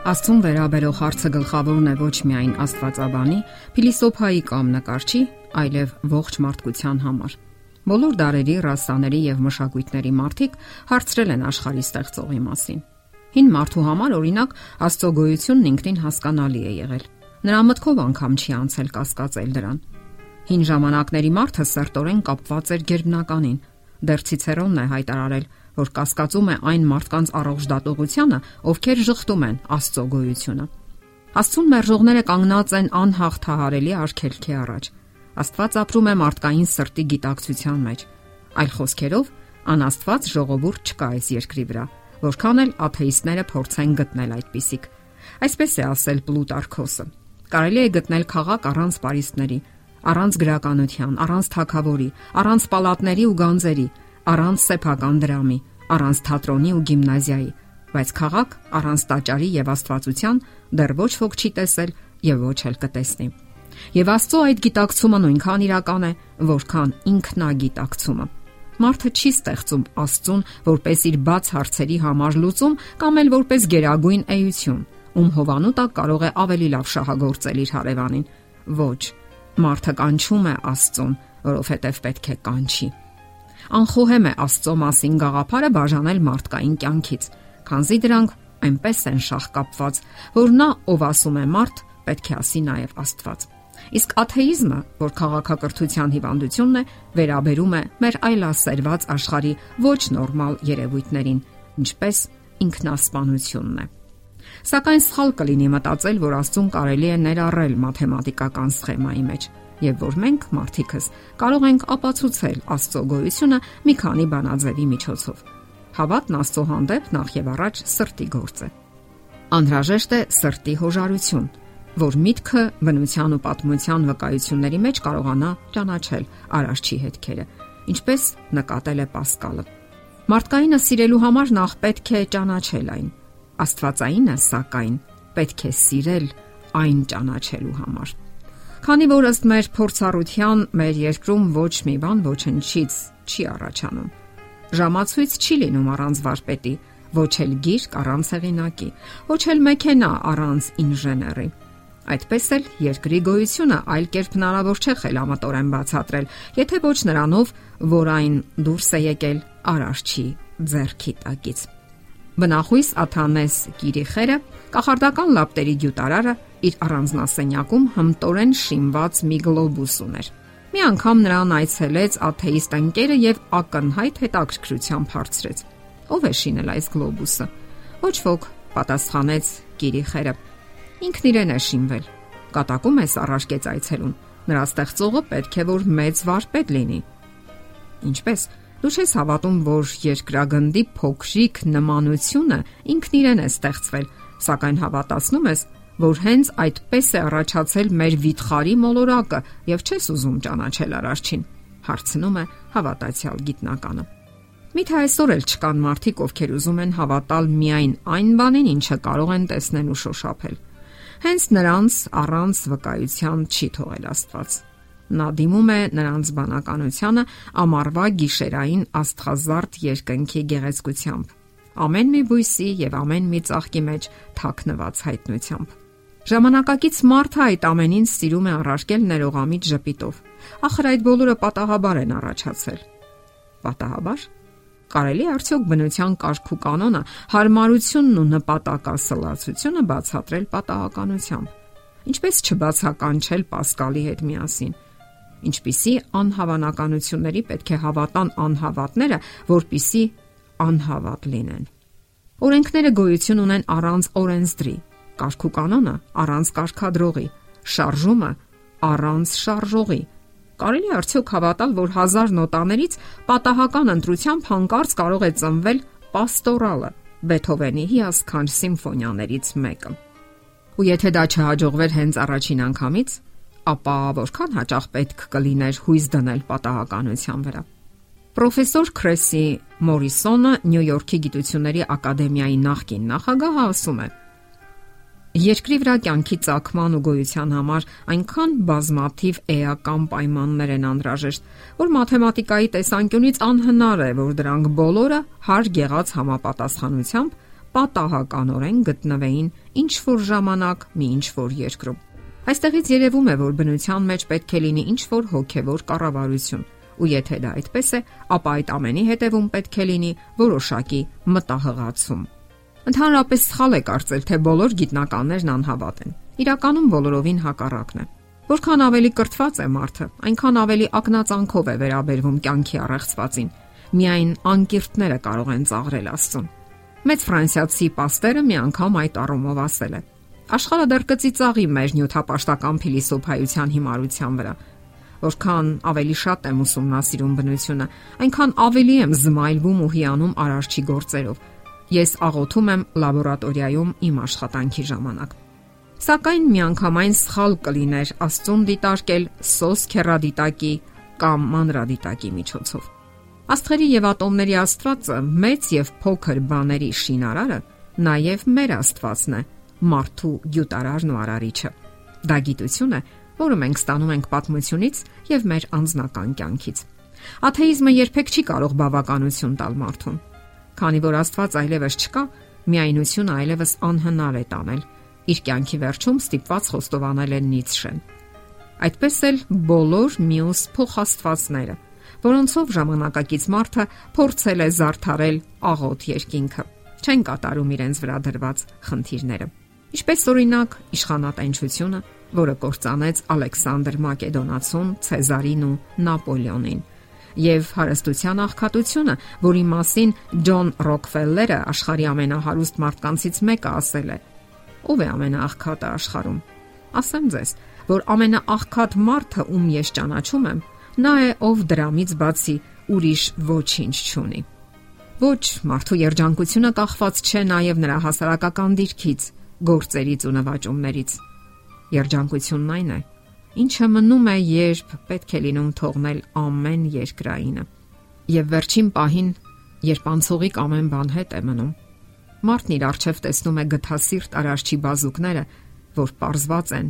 Աստծուն վերաբերող հարցը գլխավորն է ոչ միայն Աստվածաբանի, փիլիսոփայի կամ նկարչի, այլև ողջ մարդկության համար։ Բոլոր դարերի, ռասաների եւ մշակույթների մարդիկ հարցրել են աշխարհի ստեղծողի մասին։ Հին մարդու համար օրինակ Աստծո գոյությունն ինքնին հասկանալի է եղել։ Նրա մտքով անգամ չի անցել կասկածել դրան։ Հին ժամանակների մարդը սերտորեն կապված էր ģերբնականին։ Դեռ Ցիցերոնն է հայտարարել, որ կասկածում է այն մարդկանց առողջ դատողությանը, ովքեր շղթում են Աստծո գոյությունը։ Աստծուն մերժողները կանգնած են անհաղթահարելի արգելքի առաջ։ Աստված ապրում է մարդկային սրտի գիտակցության մեջ։ Այլ խոսքերով, անաստված ժողովուրդ չկա այս երկրի վրա, որքան էլ աթեիստները փորձեն գտնել այդպիսիք։ Այսպես է ասել Պլուտարքոսը։ Կարելի է գտնել քաղաք առանց պարիսպների, առանց գրականության, առանց թակավորի, առանց պալատների ու գանձերի, առանց սեփական դրամի, առանց թատրոնի ու գիմնազիայի, բայց քաղաք առանց տաճարի եւ աստվածության դեռ ոչ ոք չի տեսել եւ ոչ էլ կտեսնի։ Եվ Աստծո այդ գիտակցումը նույնքան իրական է, որքան ինքնագիտակցումը։ Մարդը չի ստեղծում Աստծուն որպես իր բաց հարցերի համար լուծում կամ էլ որպես գերագույն էություն, ում հովանու տակ կարող է ավելի լավ շահագործել իր հարևանին։ Ոչ, մարդը կանչում է Աստծուն, որովհետև պետք է կանչի անխոհեմ է Աստծո մասին գաղափարը բաժանել մարդկային կյանքից, քանզի դրանք այնպես են շահկապված, որ նա, ով ասում է մարդ, պետք է ասի նաև Աստված։ Իսկ աթեիզմը, որ քաղաքակրթության հիվանդությունն է, վերաբերում է մեր այլասերված աշխարհի ոչ նորմալ երևույթներին, ինչպես ինքնասպանությունն է։ Սակայն սխալ կլինի մտածել, որ Աստծուն կարելի է ներառել մաթեմատիկական սխեմայի մեջ եւ որ մենք մարդիկս կարող ենք ապացուցել Աստծո գոյությունը մի քանի բանաձևի միջոցով։ Հավատն Աստծո հանդեպ նախ եւ առաջ սրտի գործ է։ Անհրաժեշտ է սրտի հոժարություն, որ միտքը բնության ու պատմության վկայությունների մեջ կարողանա ճանաչել արարչի հետքերը, ինչպես նկատել է Պասկալը։ Մարդկայինը սիրելու համար նախ պետք է ճանաչել այն։ Աստվածայինը, սակայն, պետք է սիրել այն ճանաչելու համար։ Քանի որ ըստ մեր փորձառության մեր երկրում ոչ մի բան ոչնչից չի առաջանում։ Ժամացույց չի լինում առանց վարպետի, ոչ էլ գիրք առանց հեղինակի, ոչ էլ մեքենա առանց ինժեների։ Այդպես էլ երկրի գոյությունը այլ կերպ հնարավոր չէ խելամտորեն բացատրել, եթե ոչ նրանով, որ այն դուրս է եկել արարչի ձեռքի տակից։ Բնախույս Աթանես Կիրիխերը կախարդական լապտերի գյուտարարը իր առանձնասենյակում հմտորեն շինված մի գլոբուս ուներ։ Մի անգամ նրան այցելեց աթեիստ ընկերը եւ ակնհայտ հետաքրքրությամբ հարցրեց. Ո՞վ է շինել այս գլոբուսը։ Ոչ ոք, պատասխանեց Կիրիխերը։ Ինքն իրեն է շինվել։ Կատակում ես առարկեց այցելուն։ Նրա ստեղծողը պետք է որ մեծ վարպետ լինի։ Ինչպես Դու չես հավատում, որ երկրագնդի փոքրիկ նմանությունը ինքն իրեն է ստեղծվել, սակայն հավատացնում ես, որ հենց այդպես է առաջացել մեր վիթխարի մոլորակը եւ չես ուզում ճանաչել արարչին։ Հարցնում է հավատացյալ գիտնականը։ Միթե այսօր էլ չկան մարդիկ, ովքեր ուզում են հավատալ միայն այն բանին, ինչը կարող են տեսնել ու շոշափել։ Հենց նրանց առանց վկայության չի թողել Աստված։ Նա դիմում է նրանց բանականությանը ամառվա գիշերային աստղազարդ երկնքի գեղեցկությամբ։ Ամեն մի բույսի եւ ամեն մի ծաղկի մեջ թաքնված հայտնությամբ։ Ժամանակակից մարդը այդ ամենին սիրում է առարկել ներողամիտ ժպիտով։ Ախր այդ բոլորը պատահաբար են առաջացել։ Պատահաբար? Կարելի արդյոք բնության կարգ ու կանոնը հարմարությունն ու նպատակասլացությունը բացատրել պատահականությամբ։ Ինչպես չբացականչել Պասկալի հետ միասին ինչպիսի անհավանականությունների պետք է հավատան անհավատները, որpիսի անհավատ լինեն։ Օրենքները գոյություն ունեն առանց օրենսդրի, կարգու կանոնը առանց կարգադրողի, շարժումը առանց շարժողի։ Կարելի արդյոք հավատալ, որ հազար նոտաներից պատահական ընտրությամբ հանկարծ կարող է ծնվել պաստորալը, Բեթհովենի հիասքանչ սիմֆոնիաներից մեկը։ Ու եթե դա չհաջողվեր հենց առաջին անգամից, ապա որքան հաճախ պետք կլիներ հույս դնել պատահականության վրա։ Պրոֆեսոր Քրեսի Մորիսոնը Նյու Յորքի գիտությունների ակադեմիայի նախկին նախագահը ասում է. Երկրի վրա կյանքի ցակման ու գոյության համար այնքան բազմաթիվ էական պայմաններ են անհրաժեշտ, որ մաթեմատիկայի տեսանկյունից անհնար է, որ դրանք բոլորը հար գեղած համապատասխանությամբ պատահականորեն գտնվեին ինչ որ ժամանակ մի ինչ որ երկրում։ Այստեղից երևում է, որ բնության մեջ պետք է լինի ինչ որ հոգևոր կառավարություն, ու եթե դա այդպես է, ապա այդ ամենի հետևում պետք է լինի որոշակի մտահղացում։ Ընդհանրապես սխալ է կարծել, թե բոլոր գիտնականներն անհավատ են։ Իրականում բոլորովին հակառակն է։ Որքան ավելի կրթված է մարդը, այնքան ավելի ակնածանքով է վերաբերվում կյանքի առեղծվածին։ Միայն անկիրտները կարող են ծաղրել Աստծուն։ Մեծ ֆրանսիացի паստերը մի անգամ այդ առումով ասել է. Աշխարհը դեռ կծի ծաղի մեր նյութապաշտական փիլիսոփայության հիմարության վրա։ Որքան ավելի շատ եմ ուսումնասիրում բնությունը, այնքան ավելի եմ զմայլվում ու հիանում արարչի գործերով։ Ես աղոթում եմ լաբորատորիայում իմ աշխատանքի ժամանակ։ Սակայն միանգամայն սխալ կլիներ Աստծուն դիտարկել սոս քերադիտակի կամ մանրադիտակի միջոցով։ Աստղերի եւ ատոմների Աստվածը մեծ եւ փոքր բաների շինարարը նաեւ մեր Աստվածն է, մարդու գյուտարարն ու արարիչը։ Դա գիտություն է, որը մենք ստանում ենք պատմությունից եւ մեր անձնական կյանքից։ Աթեիզմը երբեք չի կարող բավականություն տալ մարդուն։ Քանի որ Աստված այլևս չկա, միայնությունը այլևս անհնար է տանել իր կյանքի վերջում ստիպված խոստովանել են Նիցշեն։ Այդպես էլ բոլոր մյուս փոխաստվածները, որոնցով ժամանակակից մարդը փորձել է զարթարել աղոտ երկինքը, չեն կատարում իրենց վրա դրված խնդիրները։ Ինչպես օրինակ իշխանատենչությունը, որը կործանեց Ալեքսանդր Մակեդոնացուն, Ցեզարին ու Նապոլեոնին, եւ հարստության աղքատությունը, որի մասին Ջոն Ռոքֆելլերը աշխարհի ամենահարուստ մարդկանցից մեկը ասել է. Ո՞վ է ամենաաղքատը աշխարհում։ Ասեմ ձեզ, որ ամենաաղքատ մարդը, ում ես ճանաչում եմ, նա է, ով դրամից բացի ուրիշ ոչինչ չունի։ Ոչ, մարդու երջանկությունը կախված չէ նաև նրա հասարակական դիրքից, գործերից ու նվաճումներից։ Երջանկությունն այն է, ինչը մնում է, երբ պետք է լինում թողնել ամեն երկրայինը։ Եվ վերջին պահին, երբ անցողիկ ամեն բան հետ է մնում, Մարդն իր արջև տեսնում է գթասիրտ արարչի բազուկները, որ པարզված են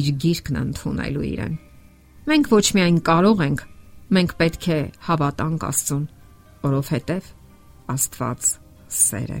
իր գիրկն ընդունելու իրեն։ Մենք ոչ միայն կարող ենք, մենք պետք է հավատանք Աստծուն, որովհետև Աստված սեր է։